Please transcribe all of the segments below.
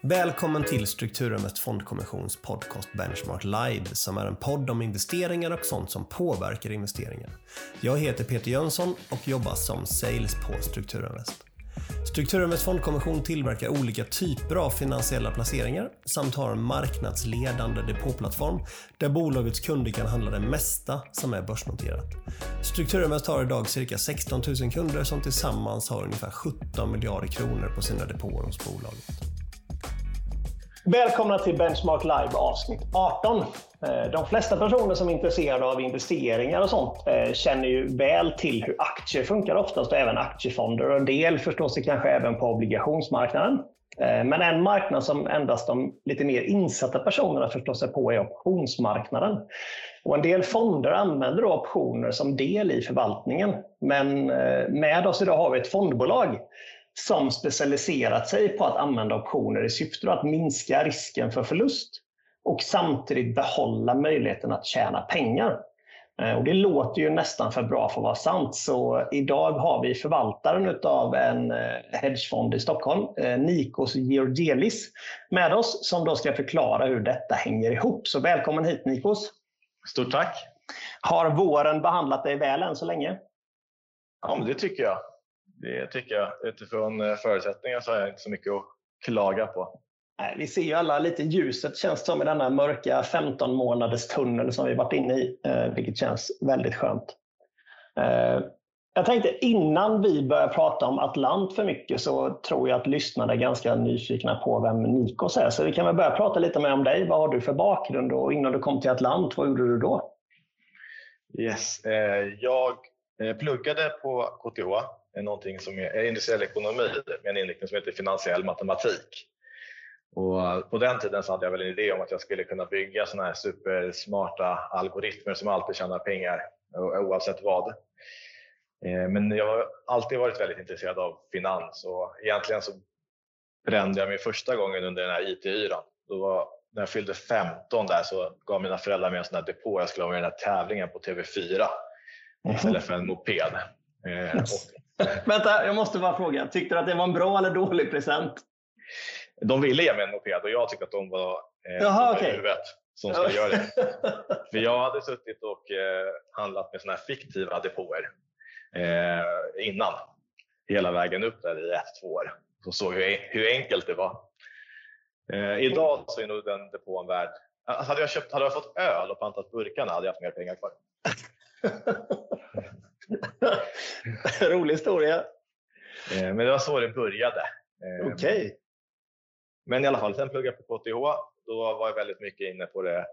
Välkommen till Strukturinvest Fondkommissions podcast Benchmark Live som är en podd om investeringar och sånt som påverkar investeringar. Jag heter Peter Jönsson och jobbar som sales på Strukturinvest. Strukturinvest Fondkommission tillverkar olika typer av finansiella placeringar samt har en marknadsledande depåplattform där bolagets kunder kan handla det mesta som är börsnoterat. Strukturinvest har idag cirka 16 000 kunder som tillsammans har ungefär 17 miljarder kronor på sina depåer hos bolaget. Välkomna till Benchmark Live avsnitt 18. Eh, de flesta personer som är intresserade av investeringar och sånt eh, känner ju väl till hur aktier funkar oftast och även aktiefonder och en del förstår sig kanske även på obligationsmarknaden. Eh, men en marknad som endast de lite mer insatta personerna förstår sig på är optionsmarknaden. Och en del fonder använder optioner som del i förvaltningen. Men med oss idag har vi ett fondbolag som specialiserat sig på att använda optioner i syfte att minska risken för förlust och samtidigt behålla möjligheten att tjäna pengar. Eh, och det låter ju nästan för bra för att vara sant. Så idag har vi förvaltaren av en eh, hedgefond i Stockholm, eh, Nikos Georgelis, med oss som då ska förklara hur detta hänger ihop. Så välkommen hit Nikos! Stort tack! Har våren behandlat dig väl än så länge? Ja, men det tycker jag. Det tycker jag. Utifrån förutsättningar så har jag inte så mycket att klaga på. Vi ser ju alla lite ljuset känns det som i denna mörka 15 månaders tunnel som vi varit inne i, eh, vilket känns väldigt skönt. Eh, jag tänkte innan vi börjar prata om Atlant för mycket så tror jag att lyssnarna är ganska nyfikna på vem Nikos är. Så vi kan väl börja prata lite mer om dig. Vad har du för bakgrund och innan du kom till Atlant, vad gjorde du då? Yes, eh, jag pluggade på KTH, någonting som är industriell ekonomi med en inriktning som heter finansiell matematik. Och på den tiden så hade jag väl en idé om att jag skulle kunna bygga sådana här supersmarta algoritmer som alltid tjänar pengar oavsett vad. Eh, men jag har alltid varit väldigt intresserad av finans och egentligen så brände jag mig första gången under den här IT-yran. när jag fyllde 15 där så gav mina föräldrar mig en sån här depå. Jag skulle ha med den här tävlingen på TV4 istället för en moped. Eh, och... Vänta, jag måste bara fråga. Tyckte du att det var en bra eller dålig present? de ville ge mig en moped och jag tyckte att de var eh, Jaha, okay. huvudet som skulle göra det. För jag hade suttit och eh, handlat med såna här fiktiva depåer eh, innan. Hela vägen upp där i ett, två år. Så såg hur, hur enkelt det var. Eh, idag så är nog den depån värd... Hade, jag köpt, hade jag fått öl och pantat burkarna hade jag haft mer pengar kvar. Rolig historia. Eh, men det var så det började. Eh, Okej. Okay. Men i alla fall, sen pluggade jag på KTH. Då var jag väldigt mycket inne på det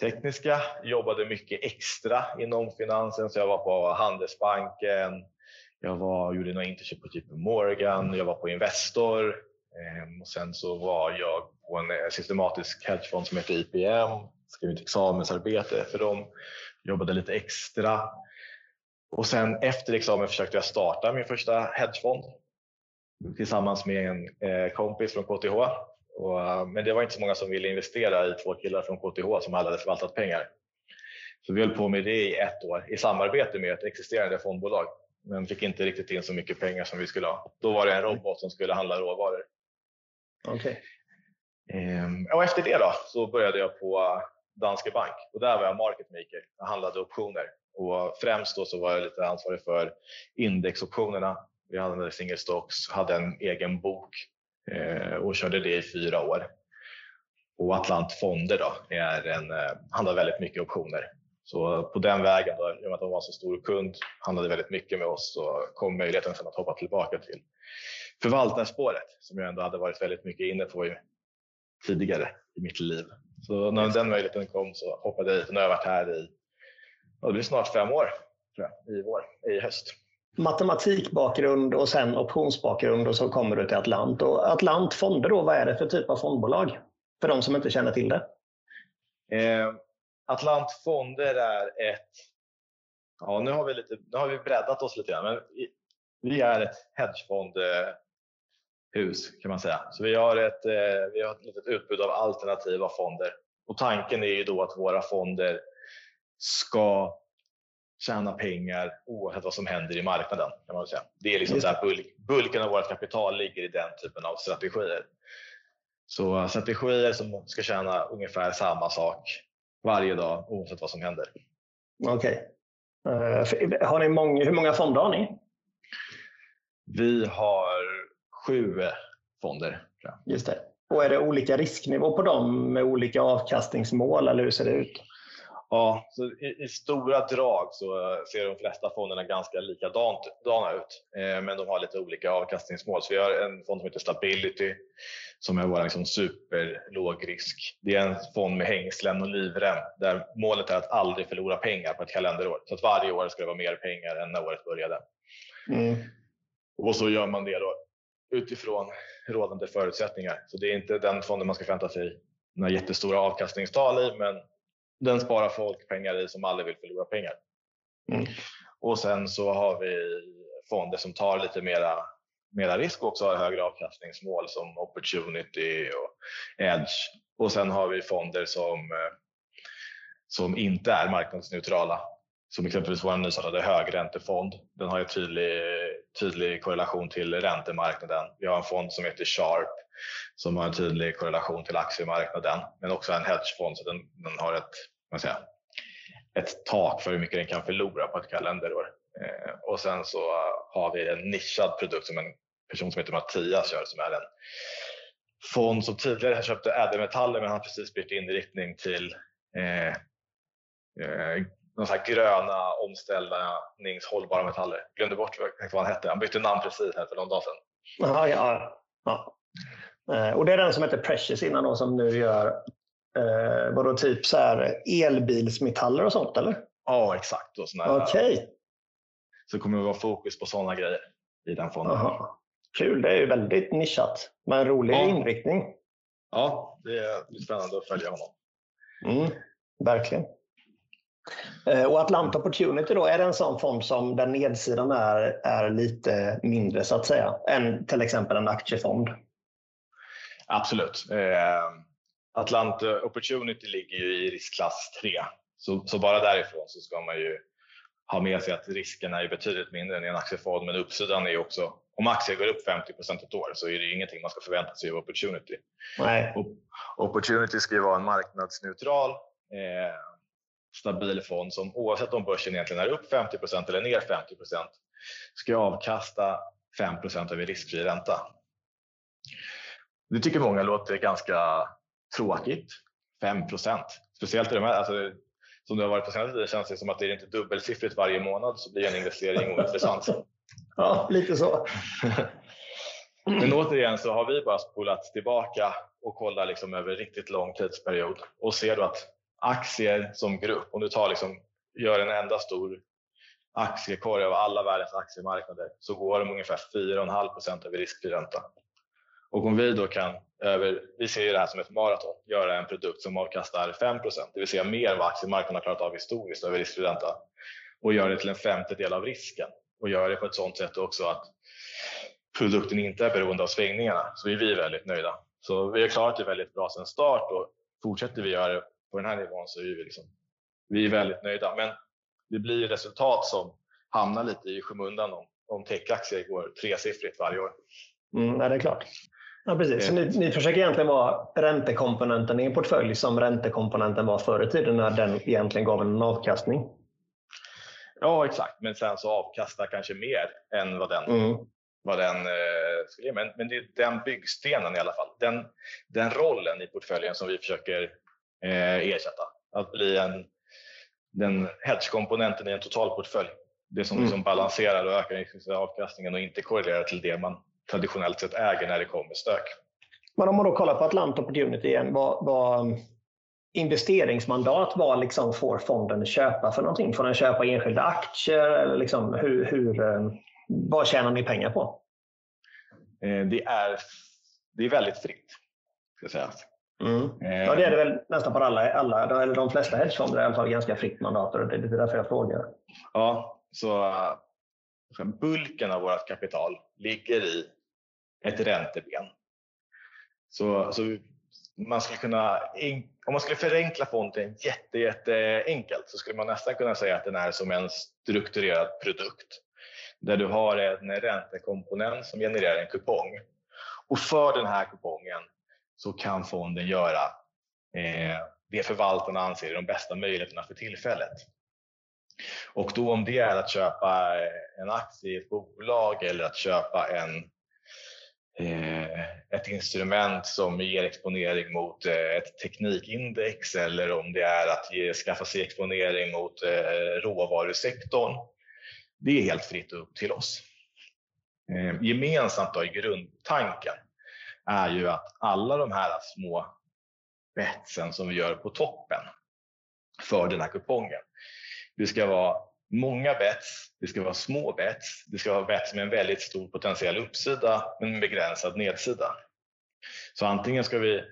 tekniska, jobbade mycket extra inom finansen. Så jag var på Handelsbanken, jag var, gjorde några internship på JP Morgan, jag var på Investor ehm, och sen så var jag på en eh, systematisk hedgefond som heter IPM, skrev ett examensarbete för dem, jobbade lite extra. Och sen efter examen försökte jag starta min första hedgefond tillsammans med en eh, kompis från KTH. Och, eh, men det var inte så många som ville investera i två killar från KTH som alla hade förvaltat pengar. Så vi höll på med det i ett år i samarbete med ett existerande fondbolag men fick inte riktigt in så mycket pengar som vi skulle ha. Då var det en robot som skulle handla råvaror. Okay. Ehm, och efter det då, så började jag på Danske Bank och där var jag market maker. Jag handlade optioner och främst då så var jag lite ansvarig för indexoptionerna vi hade single stocks, hade en egen bok eh, och körde det i fyra år. Och Atlant Fonder då är en, eh, handlar väldigt mycket optioner. Så på den vägen, då, i och med att de var en så stor kund, handlade väldigt mycket med oss så kom möjligheten sen att hoppa tillbaka till förvaltarspåret som jag ändå hade varit väldigt mycket inne på tidigare i mitt liv. Så när den möjligheten kom så hoppade jag hit och nu har jag varit här i, det blir snart fem år tror jag, i vår, i höst matematikbakgrund och sen optionsbakgrund och så kommer du till Atlant. Och Atlant Fonder, då, vad är det för typ av fondbolag? För de som inte känner till det. Eh, Atlant Fonder är ett... Ja, nu har vi, lite, nu har vi breddat oss lite grann, men vi är ett hedgefondhus kan man säga. Så vi har ett, eh, vi har ett litet utbud av alternativa fonder. Och tanken är ju då att våra fonder ska tjäna pengar oavsett vad som händer i marknaden. Kan man säga. Det är liksom där bulk, bulken av vårt kapital ligger i den typen av strategier. Så strategier som ska tjäna ungefär samma sak varje dag oavsett vad som händer. Okej. Okay. Uh, har ni många, hur många fonder har ni? Vi har sju fonder. Just det. Och är det olika risknivå på dem med olika avkastningsmål eller hur ser det ut? Ja, så i, i, stora drag så ser de flesta fonderna ganska likadana ut, eh, men de har lite olika avkastningsmål. Så vi har en fond som heter Stability som är vår liksom superlåg risk. Det är en fond med hängslen och livrem där målet är att aldrig förlora pengar på ett kalenderår. Så att varje år ska det vara mer pengar än när året började. Mm. Och så gör man det då utifrån rådande förutsättningar. Så det är inte den fonden man ska förvänta sig några jättestora avkastningstal i, men den sparar folk pengar i som aldrig vill förlora pengar. Mm. Och sen så har vi fonder som tar lite mera, mera risk och också har högre avkastningsmål som opportunity och edge. Och sen har vi fonder som, eh, som inte är marknadsneutrala. Som exempelvis vår nystartade högräntefond. Den har ju tydlig, tydlig korrelation till räntemarknaden. Vi har en fond som heter Sharp som har en tydlig korrelation till aktiemarknaden, men också en hedgefond så den, den har ett man säga, ett tak för hur mycket den kan förlora på ett kalenderår. Eh, och sen så har vi en nischad produkt som en person som heter Mattias gör som är en fond som tidigare köpte ädelmetaller men har precis bytt inriktning till eh, eh, någon sån gröna omställningshållbara metaller. Glömde bort vad han hette. Han bytte namn precis här för någon dag sedan. Aha, ja, ja. Eh, och det är den som heter Precious innan då, som nu gör Eh, vadå, typ så här elbilsmetaller och sånt eller? Ja, exakt. Okej. Okay. Så kommer det vara fokus på sådana grejer i den fonden. Aha. Kul, det är ju väldigt nischat. Men en rolig ja. inriktning. Ja, det är spännande att följa honom. Mm, verkligen. Eh, och Atlanta Opportunity då, är det en sån fond som där nedsidan är, är lite mindre så att säga än till exempel en aktiefond? Absolut. Eh, Atlanta Opportunity ligger ju i riskklass 3. Så, så, bara därifrån så ska man ju ha med sig att risken är betydligt mindre än i en aktiefond, men uppsidan är ju också, om aktier går upp 50 ett år så är det ingenting man ska förvänta sig av opportunity. Nej. opportunity ska ju vara en marknadsneutral, eh, stabil fond som oavsett om börsen egentligen är upp 50% eller ner 50% ska avkasta 5% över riskfri ränta. Det tycker många låter ganska tråkigt. 5 procent. Speciellt i de här, alltså, som det har varit på senaste tiden känns det som att det är inte dubbelsiffrigt varje månad så blir en investering ointressant. ja, lite så. Men återigen så har vi bara spolat tillbaka och kollat liksom över riktigt lång tidsperiod och ser då att aktier som grupp, om du tar liksom, gör en enda stor aktiekorg av alla världens aktiemarknader så går de ungefär 4,5 procent över riskfri ränta. Och om vi då kan, över, vi ser det här som ett maraton, göra en produkt som avkastar 5 procent, det vill säga mer än vad aktiemarknaden har klarat av historiskt över riskfri ränta och gör det till en femtedel av risken och gör det på ett sådant sätt också att produkten inte är beroende av svängningarna så är vi väldigt nöjda. Så vi har klarat det väldigt bra sedan start och fortsätter vi göra det på den här nivån så är vi, liksom, vi är väldigt nöjda. Men det blir resultat som hamnar lite i skymundan om, om techaktier går tresiffrigt varje år. Mm, nej, det är klart. Ja, precis. Så ni, ni försöker egentligen vara räntekomponenten i en portfölj som räntekomponenten var förr i tiden när den egentligen gav en avkastning? Ja, exakt. Men sen så avkastar kanske mer än vad den, mm. vad den eh, skulle ge. Men, men det är den byggstenen i alla fall. Den, den rollen i portföljen som vi försöker ersätta. Att bli en, den hedgekomponenten i en totalportfölj. Det som mm. liksom balanserar och ökar avkastningen och inte korrelerar till det man traditionellt sett äger när det kommer stök. Men om man då kollar på Atlanta Opportunity igen, vad, vad um, investeringsmandat vad liksom får fonden köpa för någonting? Får den köpa enskilda aktier? Eller liksom hur, hur, um, vad tjänar ni pengar på? Eh, det är, det är väldigt fritt. Ska säga. Mm. Ja, det är det väl nästan på alla, alla eller de flesta hedgefonder är i alla fall ganska fritt mandat det är därför jag frågar. Ja, så bulken av vårt kapital ligger i ett ränteben. Så, så man skulle kunna, om man skulle förenkla fonden jätte, jätte enkelt så skulle man nästan kunna säga att den är som en strukturerad produkt där du har en räntekomponent som genererar en kupong. Och för den här kupongen så kan fonden göra eh, det förvaltarna anser är de bästa möjligheterna för tillfället. Och då om det är att köpa eh, en aktie i ett bolag eller att köpa en, eh, ett instrument som ger exponering mot eh, ett teknikindex eller om det är att ge, skaffa sig exponering mot eh, råvarusektorn. Det är helt fritt upp till oss. Eh, gemensamt då i grundtanken är ju att alla de här små betsen som vi gör på toppen för den här kupongen. Det ska vara många bets, det ska vara små bets, det ska vara bets med en väldigt stor potentiell uppsida men en begränsad nedsida. Så antingen ska vi,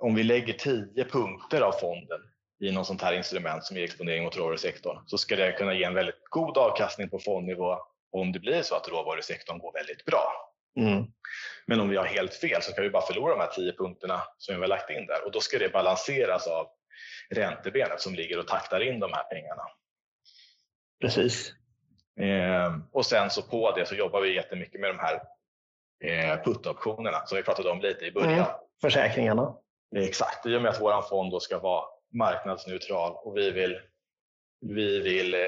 om vi lägger 10 punkter av fonden i något sånt här instrument som ger exponering mot råvarusektorn så ska det kunna ge en väldigt god avkastning på fondnivå om det blir så att råvarusektorn går väldigt bra. Mm. Men om vi har helt fel så ska vi bara förlora de här 10 punkterna som vi har lagt in där och då ska det balanseras av räntebenet som ligger och taktar in de här pengarna. Precis. Eh, och sen så på det så jobbar vi jättemycket med de här eh, put-optionerna som vi pratade om lite i början. Mm. Försäkringarna. Exakt, i och med att vår fond då ska vara marknadsneutral och vi vill, vi vill eh,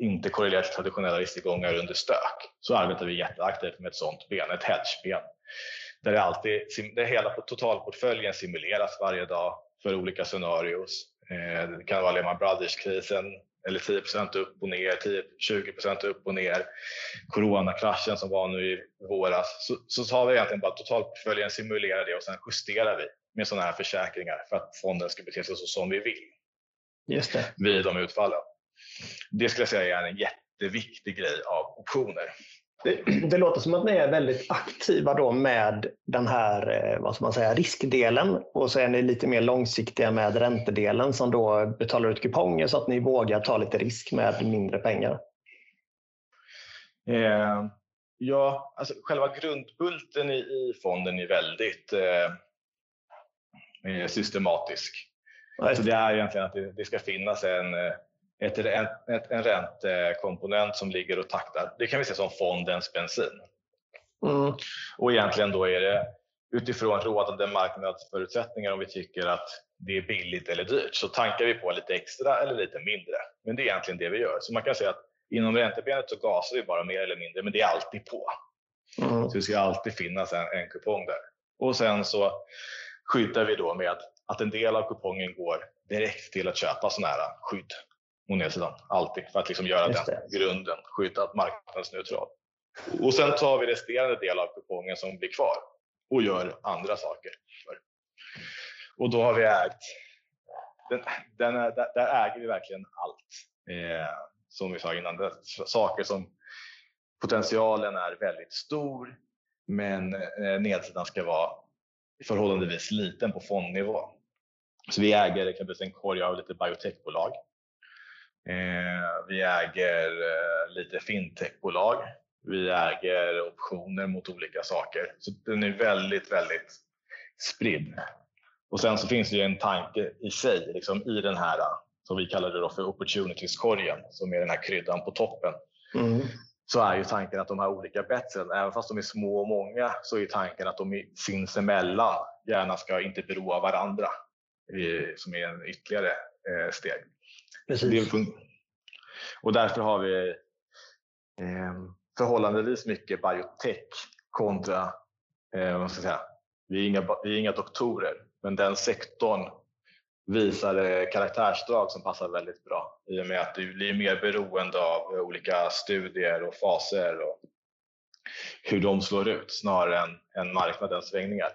inte korrelera till traditionella risktillgångar under stök så arbetar vi jätteaktivt med ett sådant ben, ett hedgeben. Där det alltid, där hela totalportföljen simuleras varje dag för olika scenarios. Eh, det kan vara Lehman Brothers-krisen eller 10 upp och ner, 10, 20 upp och ner. Coronakraschen som var nu i våras. Så, så tar vi egentligen bara totalportföljen, simulerar det och sen justerar vi med sådana här försäkringar för att fonden ska bete sig så som vi vill. Just det. Vid de utfallen. Det skulle jag säga är en jätteviktig grej av optioner. Det, det, låter som att ni är väldigt aktiva då med den här eh, vad ska man säga, riskdelen och så är ni lite mer långsiktiga med räntedelen som då betalar ut kuponger så att ni vågar ta lite risk med mindre pengar. Eh, ja, alltså själva grundbulten i, i fonden är väldigt eh, eh systematisk. Ja, så det är egentligen att det, det ska finnas en eh, ett, ett, en räntekomponent som ligger och taktar. Det kan vi se som fondens bensin. Mm. Och egentligen då är det utifrån rådande marknadsförutsättningar om vi tycker att det är billigt eller dyrt så tankar vi på lite extra eller lite mindre. Men det är egentligen det vi gör. Så man kan säga att inom räntebenet så gasar vi bara mer eller mindre men det är alltid på. Mm. Så det ska alltid finnas en, en kupong där. Och sen så skyddar vi då med att en del av kupongen går direkt till att köpa sådana här skydd och nedsidan. Alltid för att liksom göra den grunden skyddad marknadsneutral. Och sen tar vi resterande del av kupongen som blir kvar och gör andra saker. Och då har vi ägt, den, den är, där, där, äger vi verkligen allt. Eh, som vi sa innan, det, saker som potentialen är väldigt stor men eh, nedsidan ska vara förhållandevis liten på fondnivå. Så vi äger exempelvis en korg av lite biotechbolag vi äger eh, lite fintechbolag. Vi äger optioner mot olika saker. Så den är väldigt, väldigt spridd. Och sen så finns det ju en tanke i sig liksom i den här som vi kallar det då för opportunities-korgen som är den här kryddan på toppen. Mm. Så är ju tanken att de här olika betsen, även fast de är små och många, så är tanken att de sinsemellan gärna ska inte bero av varandra, som är en ytterligare eh, steg. Precis. och därför har vi eh, förhållandevis mycket biotech kontra, eh, vad ska jag säga, vi är, inga, vi är inga doktorer, men den sektorn visar eh, karaktärsdrag som passar väldigt bra i och med att du blir mer beroende av eh, olika studier och faser och hur de slår ut snarare än, än marknadens svängningar.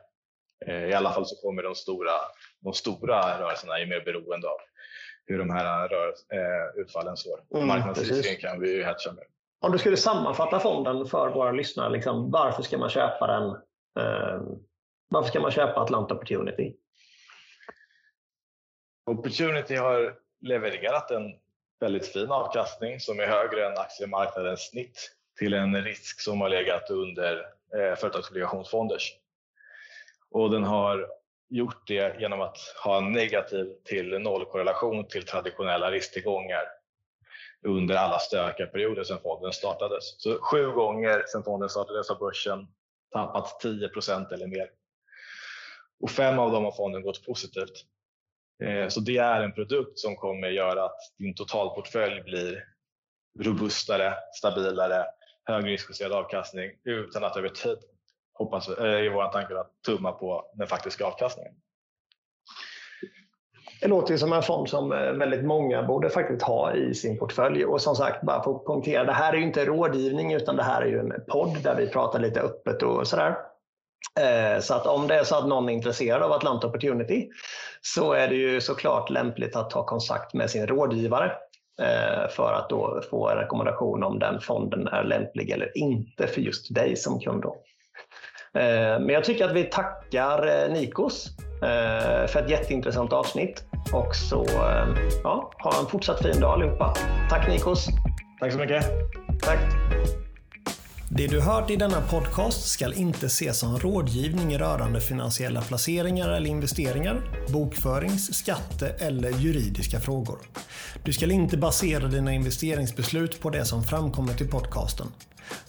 Eh, I alla fall så kommer de stora, de stora rörelserna är mer beroende av hur de här rör, eh, utfallen slår. Mm, Marknadsrisken kan vi ju hedga med. Om du skulle sammanfatta fonden för våra lyssnare, liksom, varför ska man köpa den? Eh, varför ska man köpa Atlanta Opportunity? Opportunity har levererat en väldigt fin avkastning som är högre än aktiemarknadens snitt till en risk som har legat under eh, företagsobligationsfonders. Och den har gjort det genom att ha en negativ till nollkorrelation till traditionella risktillgångar under alla stökiga perioder sedan fonden startades. Så sju gånger sedan fonden startades har börsen tappat 10 procent eller mer. och fem av dem har fonden gått positivt. Eh, så det är en produkt som kommer göra att din totalportfölj blir robustare, stabilare, högre riskjusterad avkastning utan att över tid, hoppas eh, i våra tankar, att tumma på den faktiska avkastningen. Det låter ju som en fond som eh, väldigt många borde faktiskt ha i sin portfölj. Och som sagt, bara för att poängtera, det här är ju inte rådgivning utan det här är ju en podd där vi pratar lite öppet och sådär. Eh, så att om det är så att någon är intresserad av Atlanta Opportunity så är det ju såklart lämpligt att ta kontakt med sin rådgivare för att då få en rekommendation om den fonden är lämplig eller inte för just dig som kund. Då. Men jag tycker att vi tackar Nikos för ett jätteintressant avsnitt. Och så ja, ha en fortsatt fin dag allihopa. Tack Nikos! Tack så mycket! Tack! Det du hört i denna podcast ska inte ses som rådgivning rörande finansiella placeringar eller investeringar, bokförings-, skatte eller juridiska frågor. Du ska inte basera dina investeringsbeslut på det som framkommit i podcasten.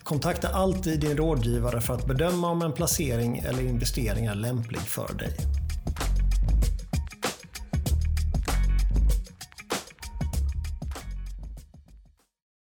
Kontakta alltid din rådgivare för att bedöma om en placering eller investering är lämplig för dig.